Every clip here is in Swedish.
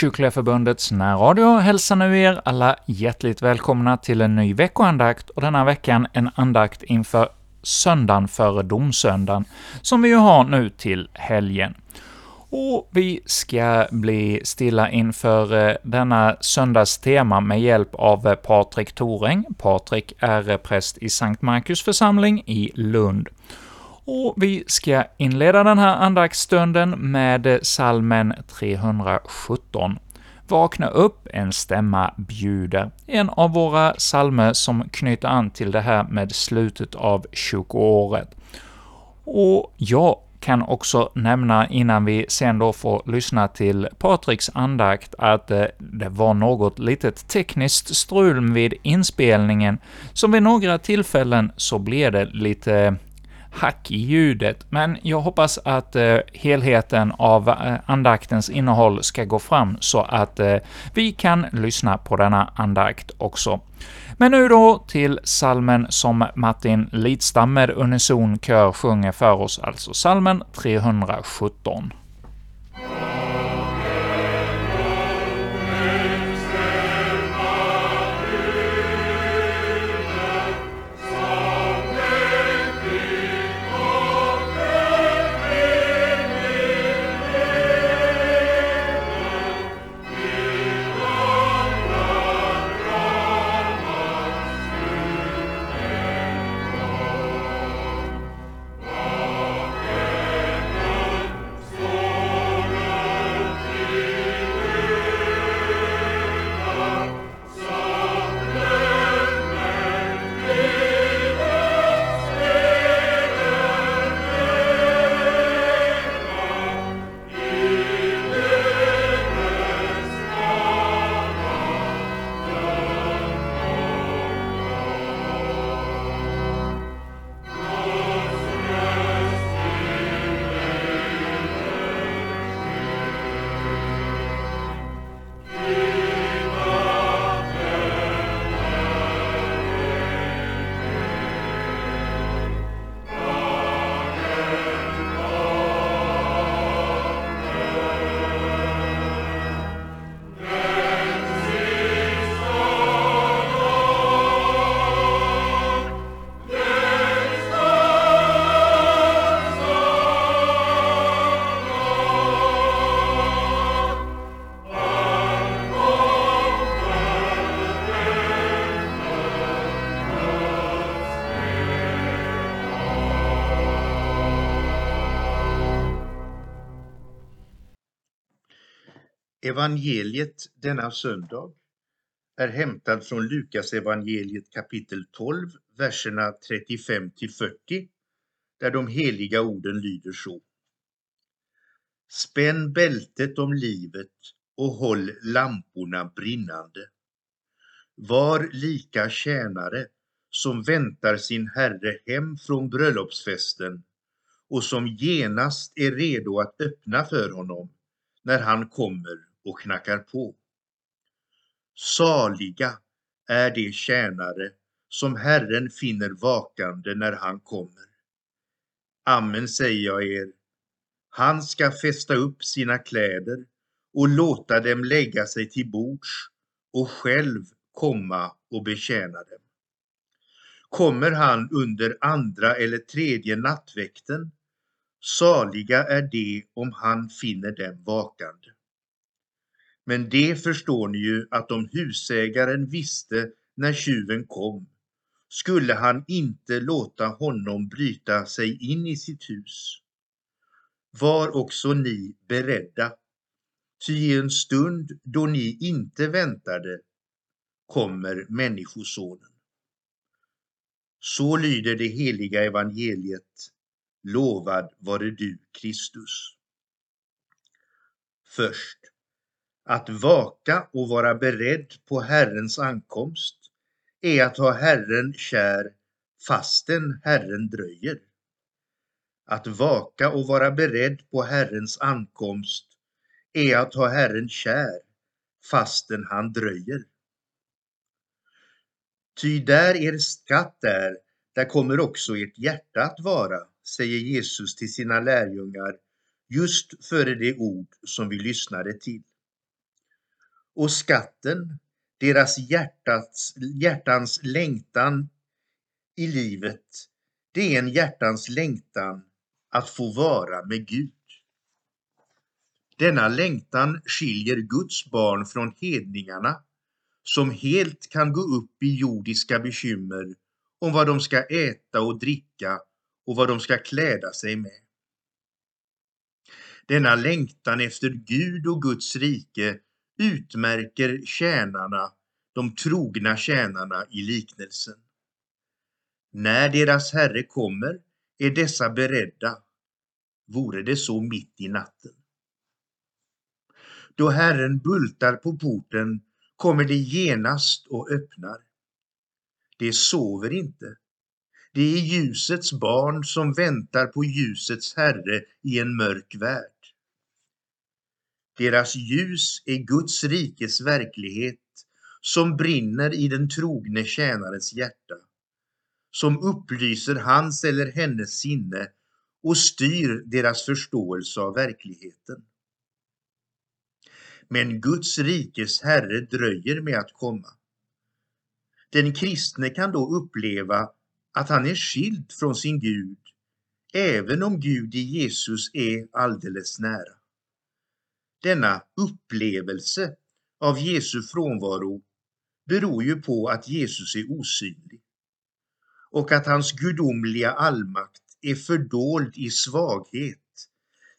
Kyrkliga Förbundets närradio hälsar nu er alla hjärtligt välkomna till en ny veckoandakt, och denna veckan en andakt inför söndagen före domsöndagen, som vi ju har nu till helgen. Och vi ska bli stilla inför eh, denna söndags tema med hjälp av eh, Patrik Toräng. Patrik är eh, präst i Sankt Markus församling i Lund. Och vi ska inleda den här andaktsstunden med salmen 317. Vakna upp, en stämma bjuder. En av våra salmer som knyter an till det här med slutet av kyrkoåret. Och jag kan också nämna innan vi sen då får lyssna till Patriks andakt att eh, det var något litet tekniskt strul vid inspelningen, så vid några tillfällen så blev det lite hack i ljudet, men jag hoppas att eh, helheten av eh, andaktens innehåll ska gå fram så att eh, vi kan lyssna på denna andakt också. Men nu då till salmen som Martin Lidstam med unison kör sjunger för oss, alltså salmen 317. Evangeliet denna söndag är hämtad från Lukas evangeliet kapitel 12, verserna 35 till 40, där de heliga orden lyder så. Spänn bältet om livet och håll lamporna brinnande. Var lika tjänare som väntar sin herre hem från bröllopsfesten och som genast är redo att öppna för honom när han kommer och knackar på. Saliga är de tjänare som Herren finner vakande när han kommer. Amen säger jag er, han ska fästa upp sina kläder och låta dem lägga sig till bords och själv komma och betjäna dem. Kommer han under andra eller tredje nattväkten, saliga är de om han finner dem vakande. Men det förstår ni ju att om husägaren visste när tjuven kom skulle han inte låta honom bryta sig in i sitt hus. Var också ni beredda, ty i en stund då ni inte väntade kommer Människosonen. Så lyder det heliga evangeliet. Lovad vare du, Kristus. Först att vaka och vara beredd på Herrens ankomst är att ha Herren kär fastän Herren dröjer. Att vaka och vara beredd på Herrens ankomst är att ha Herren kär fastän han dröjer. Ty där er skatt är, där kommer också ert hjärta att vara, säger Jesus till sina lärjungar just före det ord som vi lyssnade till. Och skatten, deras hjärtats, hjärtans längtan i livet, det är en hjärtans längtan att få vara med Gud. Denna längtan skiljer Guds barn från hedningarna som helt kan gå upp i jordiska bekymmer om vad de ska äta och dricka och vad de ska kläda sig med. Denna längtan efter Gud och Guds rike utmärker tjänarna, de trogna tjänarna i liknelsen. När deras herre kommer är dessa beredda, vore det så mitt i natten. Då Herren bultar på porten kommer det genast och öppnar. Det sover inte. Det är ljusets barn som väntar på ljusets herre i en mörk värld. Deras ljus är Guds rikes verklighet som brinner i den trogne tjänarens hjärta, som upplyser hans eller hennes sinne och styr deras förståelse av verkligheten. Men Guds rikes herre dröjer med att komma. Den kristne kan då uppleva att han är skild från sin Gud, även om Gud i Jesus är alldeles nära. Denna upplevelse av Jesu frånvaro beror ju på att Jesus är osynlig och att hans gudomliga allmakt är fördold i svaghet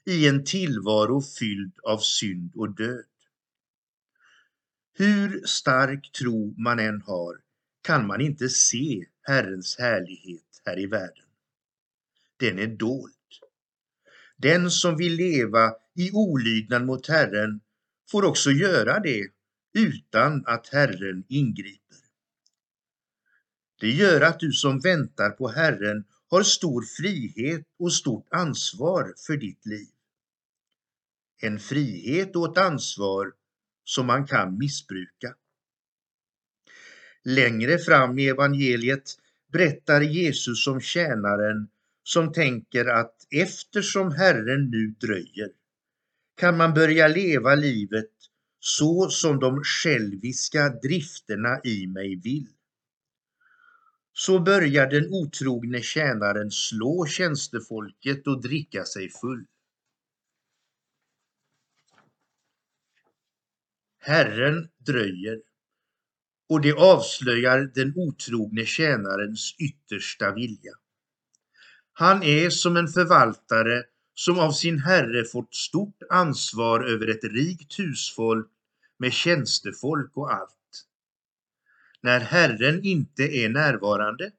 i en tillvaro fylld av synd och död. Hur stark tro man än har kan man inte se Herrens härlighet här i världen. Den är dold. Den som vill leva i olydnad mot Herren får också göra det utan att Herren ingriper. Det gör att du som väntar på Herren har stor frihet och stort ansvar för ditt liv. En frihet och ett ansvar som man kan missbruka. Längre fram i evangeliet berättar Jesus om tjänaren som tänker att eftersom Herren nu dröjer kan man börja leva livet så som de själviska drifterna i mig vill. Så börjar den otrogne tjänaren slå tjänstefolket och dricka sig full. Herren dröjer och det avslöjar den otrogne tjänarens yttersta vilja. Han är som en förvaltare som av sin herre fått stort ansvar över ett rikt husfolk med tjänstefolk och allt. När Herren inte är närvarande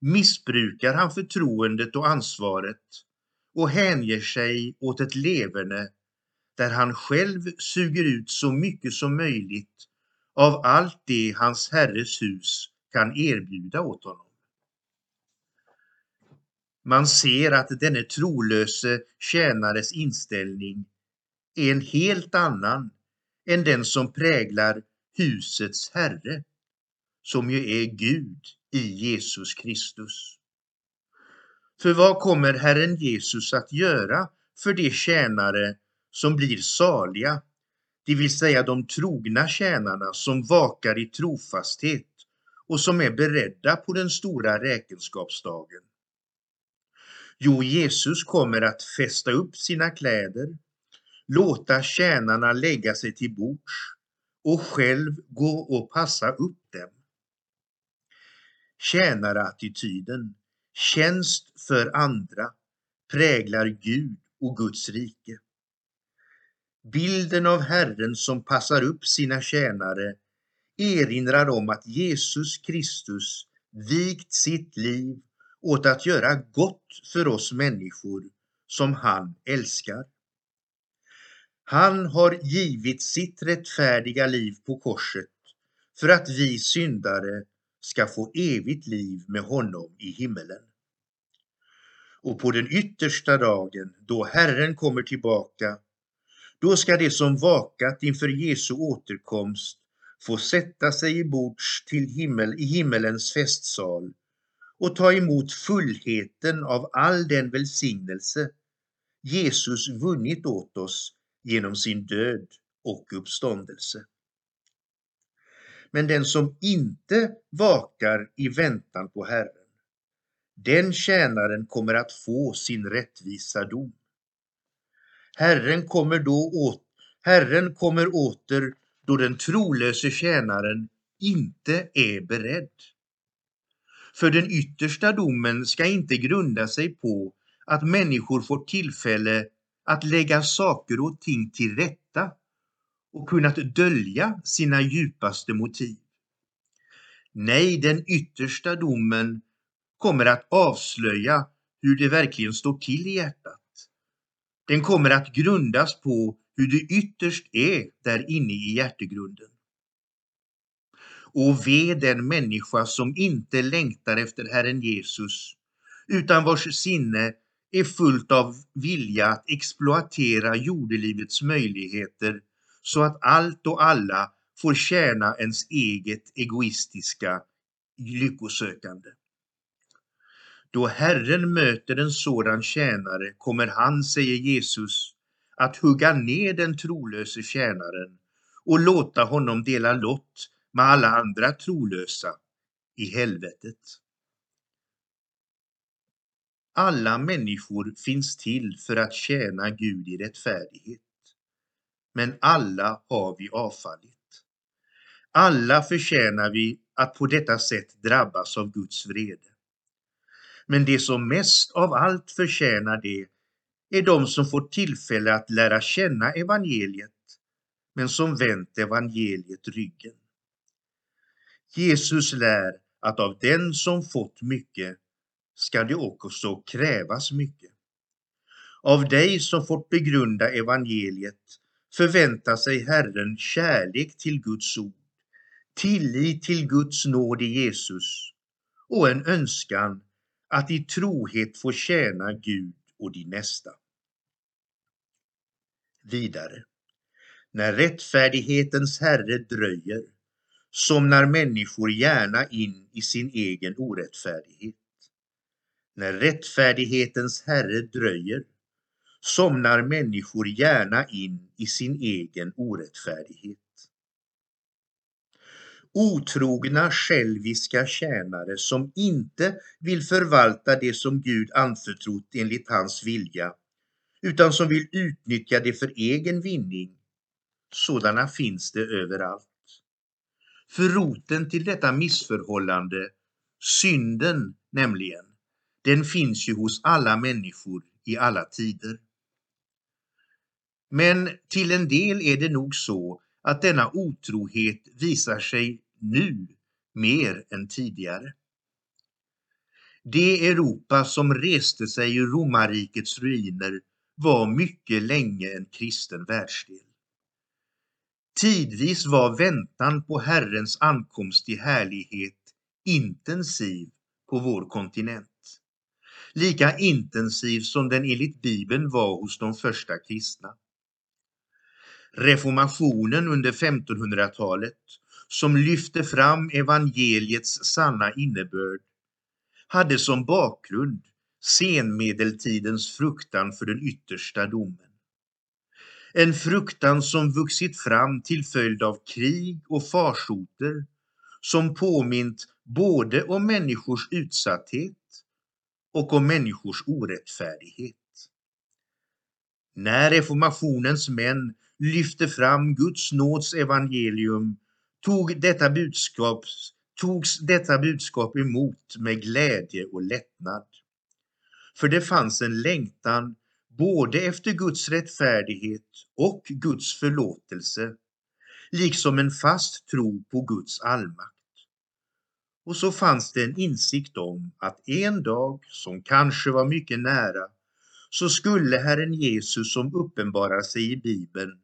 missbrukar han förtroendet och ansvaret och hänger sig åt ett leverne där han själv suger ut så mycket som möjligt av allt det hans herres hus kan erbjuda åt honom. Man ser att denne trolöse tjänares inställning är en helt annan än den som präglar husets herre, som ju är Gud i Jesus Kristus. För vad kommer Herren Jesus att göra för de tjänare som blir saliga, det vill säga de trogna tjänarna som vakar i trofasthet och som är beredda på den stora räkenskapsdagen? Jo, Jesus kommer att fästa upp sina kläder, låta tjänarna lägga sig till bords och själv gå och passa upp dem. Tjänarattityden, tjänst för andra, präglar Gud och Guds rike. Bilden av Herren som passar upp sina tjänare erinrar om att Jesus Kristus vigt sitt liv åt att göra gott för oss människor som han älskar. Han har givit sitt rättfärdiga liv på korset för att vi syndare ska få evigt liv med honom i himmelen. Och på den yttersta dagen, då Herren kommer tillbaka, då ska de som vakat inför Jesu återkomst få sätta sig i bords till himmel, i himmelens festsal och ta emot fullheten av all den välsignelse Jesus vunnit åt oss genom sin död och uppståndelse. Men den som inte vakar i väntan på Herren, den tjänaren kommer att få sin rättvisa dom. Herren kommer då åt, Herren kommer åter då den trolöse tjänaren inte är beredd. För den yttersta domen ska inte grunda sig på att människor får tillfälle att lägga saker och ting till rätta och kunnat dölja sina djupaste motiv. Nej, den yttersta domen kommer att avslöja hur det verkligen står till i hjärtat. Den kommer att grundas på hur det ytterst är där inne i hjärtegrunden. Och ve den människa som inte längtar efter Herren Jesus, utan vars sinne är fullt av vilja att exploatera jordelivets möjligheter så att allt och alla får tjäna ens eget egoistiska lyckosökande. Då Herren möter en sådan tjänare kommer han, säger Jesus, att hugga ner den trolöse tjänaren och låta honom dela lott med alla andra trolösa i helvetet. Alla människor finns till för att tjäna Gud i rättfärdighet. Men alla har vi avfallit. Alla förtjänar vi att på detta sätt drabbas av Guds vrede. Men det som mest av allt förtjänar det är de som får tillfälle att lära känna evangeliet, men som vänt evangeliet ryggen. Jesus lär att av den som fått mycket ska det också krävas mycket. Av dig som fått begrunda evangeliet förväntar sig Herren kärlek till Guds ord, tillit till Guds nåd i Jesus och en önskan att i trohet få tjäna Gud och din nästa. Vidare, när rättfärdighetens Herre dröjer somnar människor gärna in i sin egen orättfärdighet. När rättfärdighetens Herre dröjer somnar människor gärna in i sin egen orättfärdighet. Otrogna själviska tjänare som inte vill förvalta det som Gud anförtrott enligt hans vilja, utan som vill utnyttja det för egen vinning, sådana finns det överallt. För roten till detta missförhållande, synden nämligen, den finns ju hos alla människor i alla tider. Men till en del är det nog så att denna otrohet visar sig nu mer än tidigare. Det Europa som reste sig ur romarrikets ruiner var mycket länge en kristen världsdel. Tidvis var väntan på Herrens ankomst i härlighet intensiv på vår kontinent. Lika intensiv som den enligt Bibeln var hos de första kristna. Reformationen under 1500-talet som lyfte fram evangeliets sanna innebörd hade som bakgrund senmedeltidens fruktan för den yttersta domen. En fruktan som vuxit fram till följd av krig och farsoter som påmint både om människors utsatthet och om människors orättfärdighet. När reformationens män lyfte fram Guds nåds evangelium tog detta budskap, togs detta budskap emot med glädje och lättnad. För det fanns en längtan både efter Guds rättfärdighet och Guds förlåtelse, liksom en fast tro på Guds allmakt. Och så fanns det en insikt om att en dag, som kanske var mycket nära, så skulle Herren Jesus som uppenbarar sig i Bibeln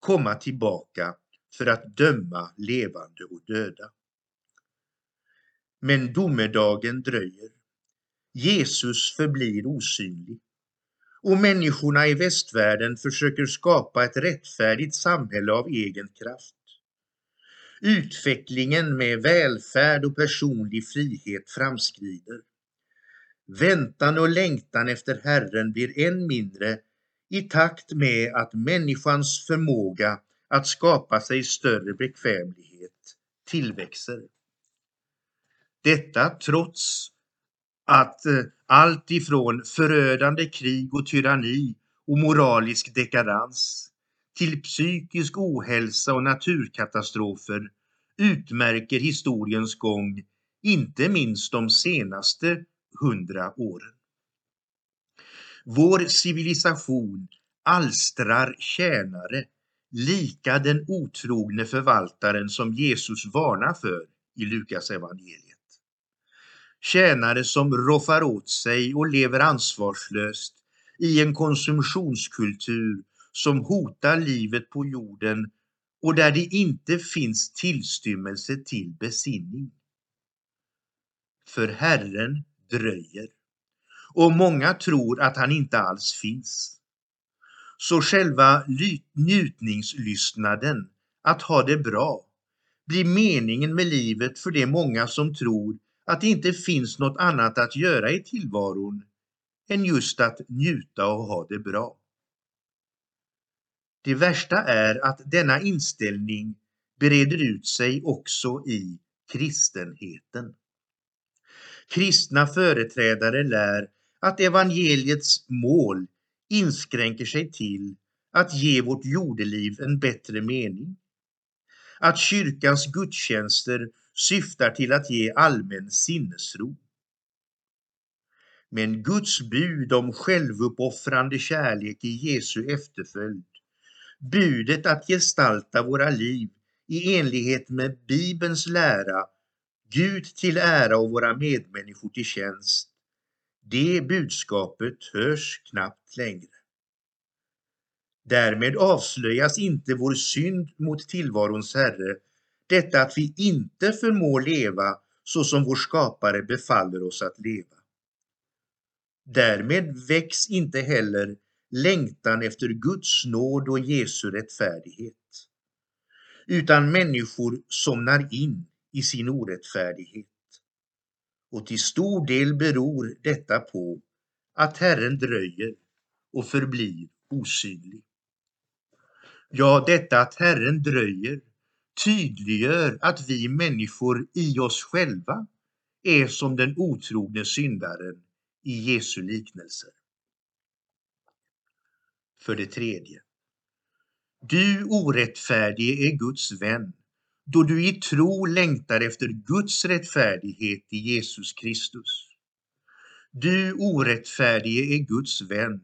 komma tillbaka för att döma levande och döda. Men domedagen dröjer. Jesus förblir osynlig och människorna i västvärlden försöker skapa ett rättfärdigt samhälle av egen kraft. Utvecklingen med välfärd och personlig frihet framskrider. Väntan och längtan efter Herren blir än mindre i takt med att människans förmåga att skapa sig större bekvämlighet tillväxer. Detta trots att eh, allt ifrån förödande krig och tyranni och moralisk dekadans till psykisk ohälsa och naturkatastrofer utmärker historiens gång, inte minst de senaste hundra åren. Vår civilisation alstrar tjänare lika den otrogne förvaltaren som Jesus varnar för i Lukas evangeliet. Tjänare som roffar åt sig och lever ansvarslöst i en konsumtionskultur som hotar livet på jorden och där det inte finns tillstymmelse till besinning. För Herren dröjer och många tror att han inte alls finns. Så själva njutningslystnaden, att ha det bra, blir meningen med livet för de många som tror att det inte finns något annat att göra i tillvaron än just att njuta och ha det bra. Det värsta är att denna inställning breder ut sig också i kristenheten. Kristna företrädare lär att evangeliets mål inskränker sig till att ge vårt jordeliv en bättre mening. Att kyrkans gudstjänster syftar till att ge allmän sinnesro. Men Guds bud om självuppoffrande kärlek i Jesu efterföljd, budet att gestalta våra liv i enlighet med Bibelns lära, Gud till ära och våra medmänniskor till tjänst, det budskapet hörs knappt längre. Därmed avslöjas inte vår synd mot tillvarons Herre, detta att vi inte förmår leva så som vår skapare befaller oss att leva. Därmed väcks inte heller längtan efter Guds nåd och Jesu rättfärdighet. Utan människor somnar in i sin orättfärdighet. Och till stor del beror detta på att Herren dröjer och förblir osynlig. Ja, detta att Herren dröjer tydliggör att vi människor i oss själva är som den otrogne syndaren i Jesu liknelser. För det tredje. Du orättfärdige är Guds vän då du i tro längtar efter Guds rättfärdighet i Jesus Kristus. Du orättfärdige är Guds vän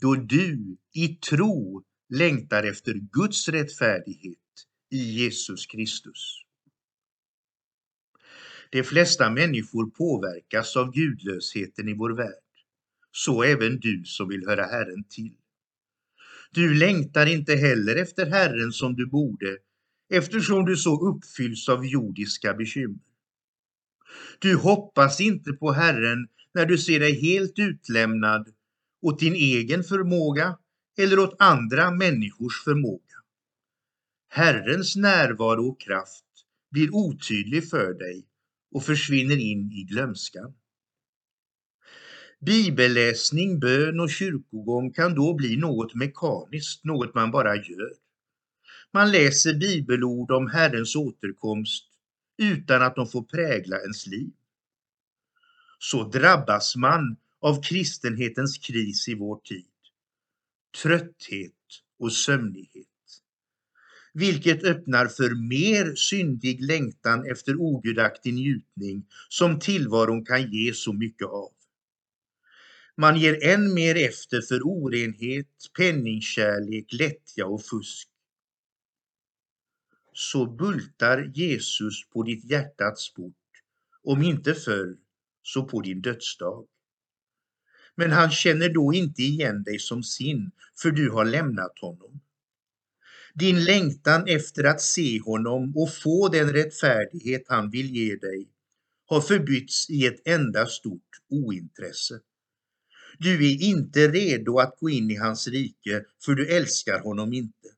då du i tro längtar efter Guds rättfärdighet i Jesus Kristus. De flesta människor påverkas av gudlösheten i vår värld, så även du som vill höra Herren till. Du längtar inte heller efter Herren som du borde, eftersom du så uppfylls av jordiska bekymmer. Du hoppas inte på Herren när du ser dig helt utlämnad åt din egen förmåga eller åt andra människors förmåga. Herrens närvaro och kraft blir otydlig för dig och försvinner in i glömskan. Bibelläsning, bön och kyrkogång kan då bli något mekaniskt, något man bara gör. Man läser bibelord om Herrens återkomst utan att de får prägla ens liv. Så drabbas man av kristenhetens kris i vår tid. Trötthet och sömnighet vilket öppnar för mer syndig längtan efter ogudaktig njutning som tillvaron kan ge så mycket av. Man ger än mer efter för orenhet, penningkärlek, lättja och fusk. Så bultar Jesus på ditt hjärtats port, om inte förr så på din dödsdag. Men han känner då inte igen dig som sin, för du har lämnat honom. Din längtan efter att se honom och få den rättfärdighet han vill ge dig har förbytts i ett enda stort ointresse. Du är inte redo att gå in i hans rike, för du älskar honom inte.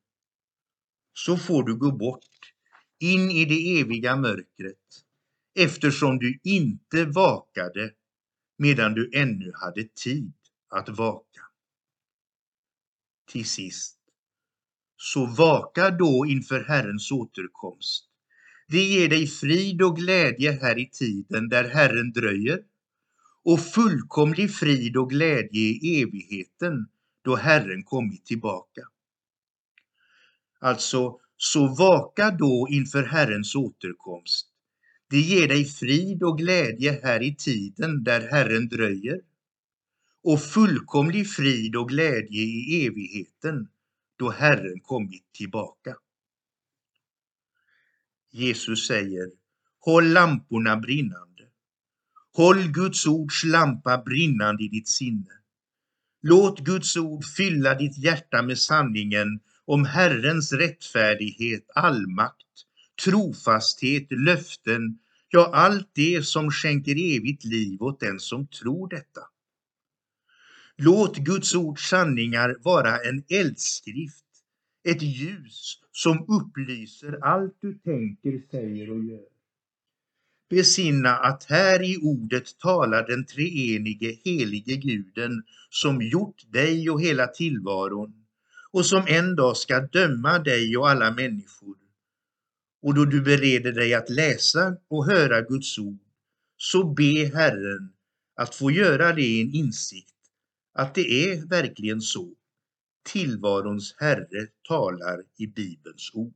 Så får du gå bort, in i det eviga mörkret, eftersom du inte vakade medan du ännu hade tid att vaka. Till sist, så vaka då inför Herrens återkomst. Det ger dig frid och glädje här i tiden där Herren dröjer och fullkomlig frid och glädje i evigheten då Herren kommit tillbaka. Alltså, så vaka då inför Herrens återkomst. Det ger dig frid och glädje här i tiden där Herren dröjer och fullkomlig frid och glädje i evigheten då Herren kommit tillbaka. Jesus säger, håll lamporna brinnande. Håll Guds ords lampa brinnande i ditt sinne. Låt Guds ord fylla ditt hjärta med sanningen om Herrens rättfärdighet, allmakt, trofasthet, löften, ja, allt det som skänker evigt liv åt den som tror detta. Låt Guds ords sanningar vara en eldskrift, ett ljus som upplyser allt du tänker, säger och gör. Besinna att här i ordet talar den treenige helige guden som gjort dig och hela tillvaron och som en dag ska döma dig och alla människor. Och då du bereder dig att läsa och höra Guds ord, så be Herren att få göra det i en insikt att det är verkligen så. Tillvarons Herre talar i Bibelns ord.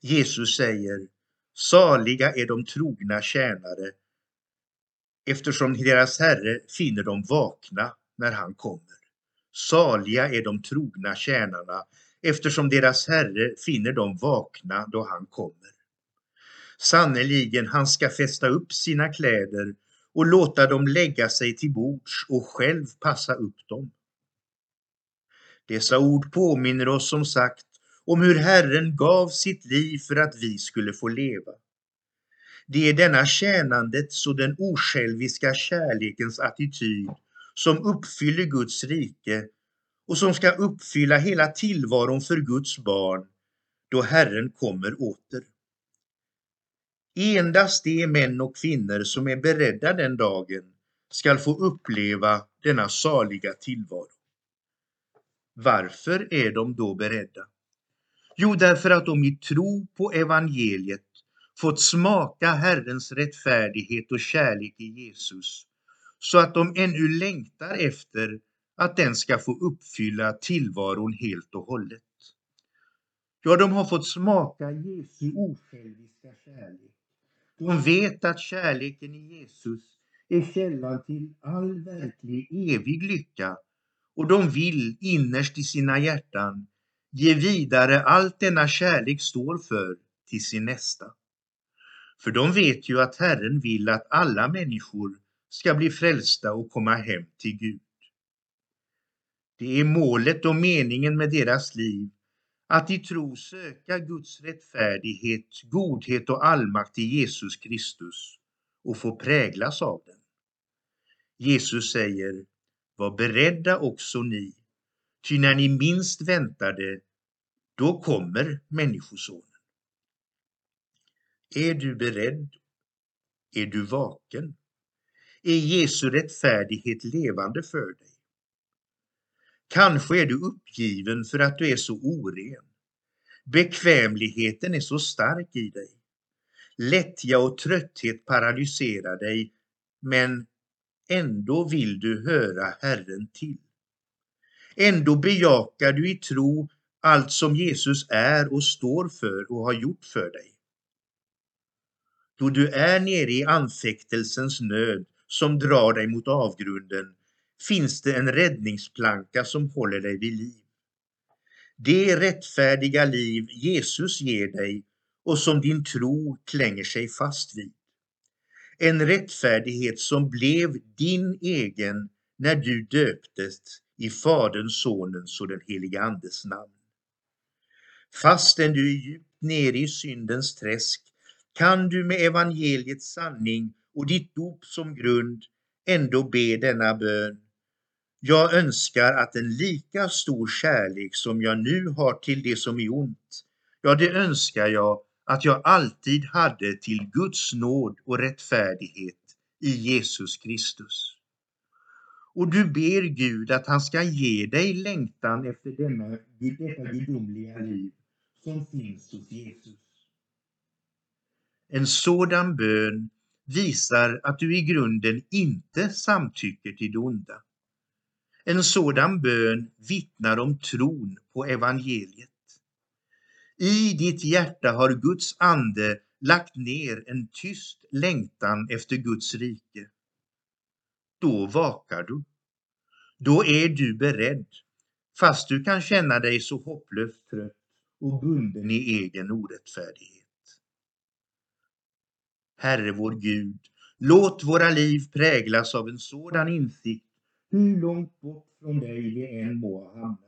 Jesus säger, saliga är de trogna tjänare eftersom deras Herre finner dem vakna när han kommer. Saliga är de trogna tjänarna eftersom deras Herre finner dem vakna då han kommer. Sannerligen, han ska fästa upp sina kläder och låta dem lägga sig till bords och själv passa upp dem. Dessa ord påminner oss som sagt om hur Herren gav sitt liv för att vi skulle få leva. Det är denna tjänandets och den osjälviska kärlekens attityd som uppfyller Guds rike och som ska uppfylla hela tillvaron för Guds barn då Herren kommer åter. Endast de män och kvinnor som är beredda den dagen skall få uppleva denna saliga tillvaro. Varför är de då beredda? Jo, därför att de i tro på evangeliet fått smaka Herrens rättfärdighet och kärlek i Jesus, så att de ännu längtar efter att den ska få uppfylla tillvaron helt och hållet. Ja, de har fått smaka Jesu osjälviska kärlek. De vet att kärleken i Jesus är källan till all verklig evig lycka och de vill innerst i sina hjärtan ge vidare allt denna kärlek står för till sin nästa. För de vet ju att Herren vill att alla människor ska bli frälsta och komma hem till Gud. Det är målet och meningen med deras liv att i tro söka Guds rättfärdighet, godhet och allmakt i Jesus Kristus och få präglas av den. Jesus säger, var beredda också ni, ty när ni minst väntar det, då kommer Människosonen. Är du beredd? Är du vaken? Är Jesu rättfärdighet levande för dig? Kanske är du uppgiven för att du är så oren. Bekvämligheten är så stark i dig. Lättja och trötthet paralyserar dig, men ändå vill du höra Herren till. Ändå bejakar du i tro allt som Jesus är och står för och har gjort för dig. Då du är nere i anfäktelsens nöd som drar dig mot avgrunden finns det en räddningsplanka som håller dig vid liv. Det rättfärdiga liv Jesus ger dig och som din tro klänger sig fast vid. En rättfärdighet som blev din egen när du döptes i Faderns, Sonens och den helige Andes namn. Fastän du är djupt nere i syndens träsk kan du med evangeliets sanning och ditt dop som grund ändå be denna bön jag önskar att en lika stor kärlek som jag nu har till det som är ont, ja, det önskar jag att jag alltid hade till Guds nåd och rättfärdighet i Jesus Kristus. Och du ber Gud att han ska ge dig längtan efter denna, detta gudomliga liv som finns hos Jesus. En sådan bön visar att du i grunden inte samtycker till det onda. En sådan bön vittnar om tron på evangeliet. I ditt hjärta har Guds ande lagt ner en tyst längtan efter Guds rike. Då vakar du. Då är du beredd, fast du kan känna dig så hopplöst trött och bunden i egen orättfärdighet. Herre vår Gud, låt våra liv präglas av en sådan insikt hur långt bort från dig vi än må ha hamnat.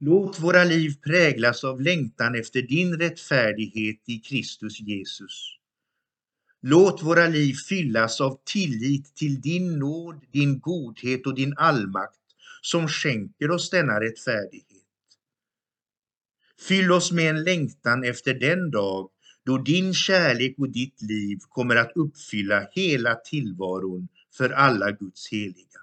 Låt våra liv präglas av längtan efter din rättfärdighet i Kristus Jesus. Låt våra liv fyllas av tillit till din nåd, din godhet och din allmakt som skänker oss denna rättfärdighet. Fyll oss med en längtan efter den dag då din kärlek och ditt liv kommer att uppfylla hela tillvaron för alla Guds heliga.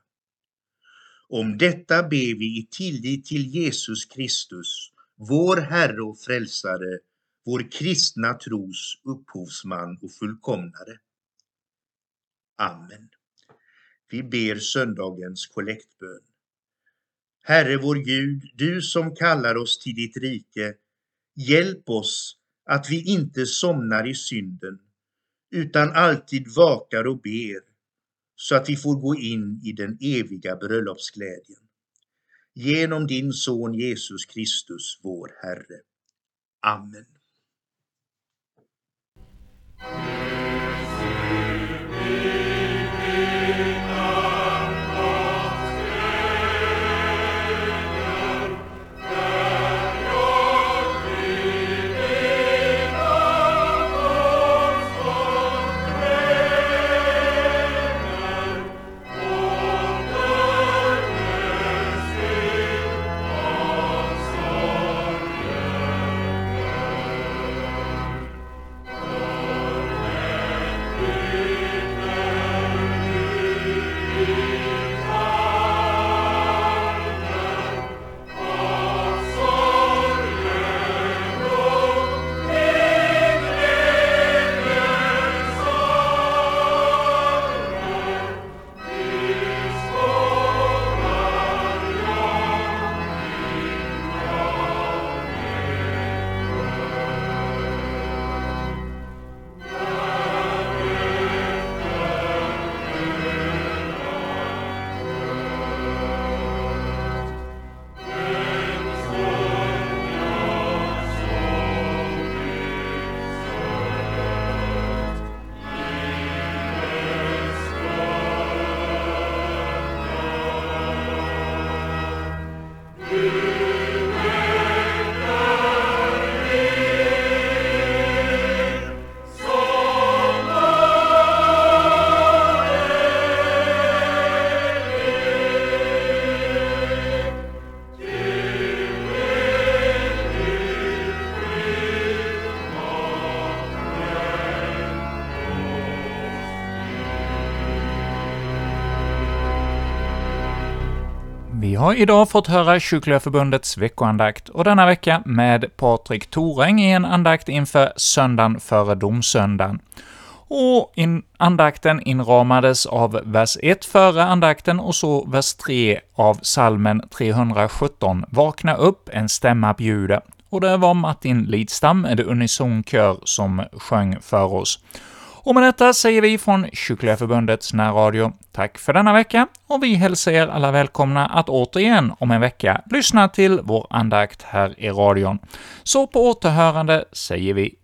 Om detta ber vi i tillit till Jesus Kristus, vår Herre och Frälsare, vår kristna tros upphovsman och fullkomnare. Amen. Vi ber söndagens kollektbön. Herre vår Gud, du som kallar oss till ditt rike, hjälp oss att vi inte somnar i synden, utan alltid vakar och ber, så att vi får gå in i den eviga bröllopsglädjen. Genom din son Jesus Kristus, vår Herre. Amen. Har idag fått höra Kyrkliga Förbundets veckoandakt, och denna vecka med Patrik Toräng i en andakt inför söndagen före domsöndagen. Och in, andakten inramades av vers 1 före andakten och så vers 3 av salmen 317, ”Vakna upp, en stämma bjuder”. Och det var Martin Lidstam en unison kör, som sjöng för oss. Och med detta säger vi från Kyrkliga Förbundets närradio tack för denna vecka, och vi hälsar er alla välkomna att återigen om en vecka lyssna till vår andakt här i radion. Så på återhörande säger vi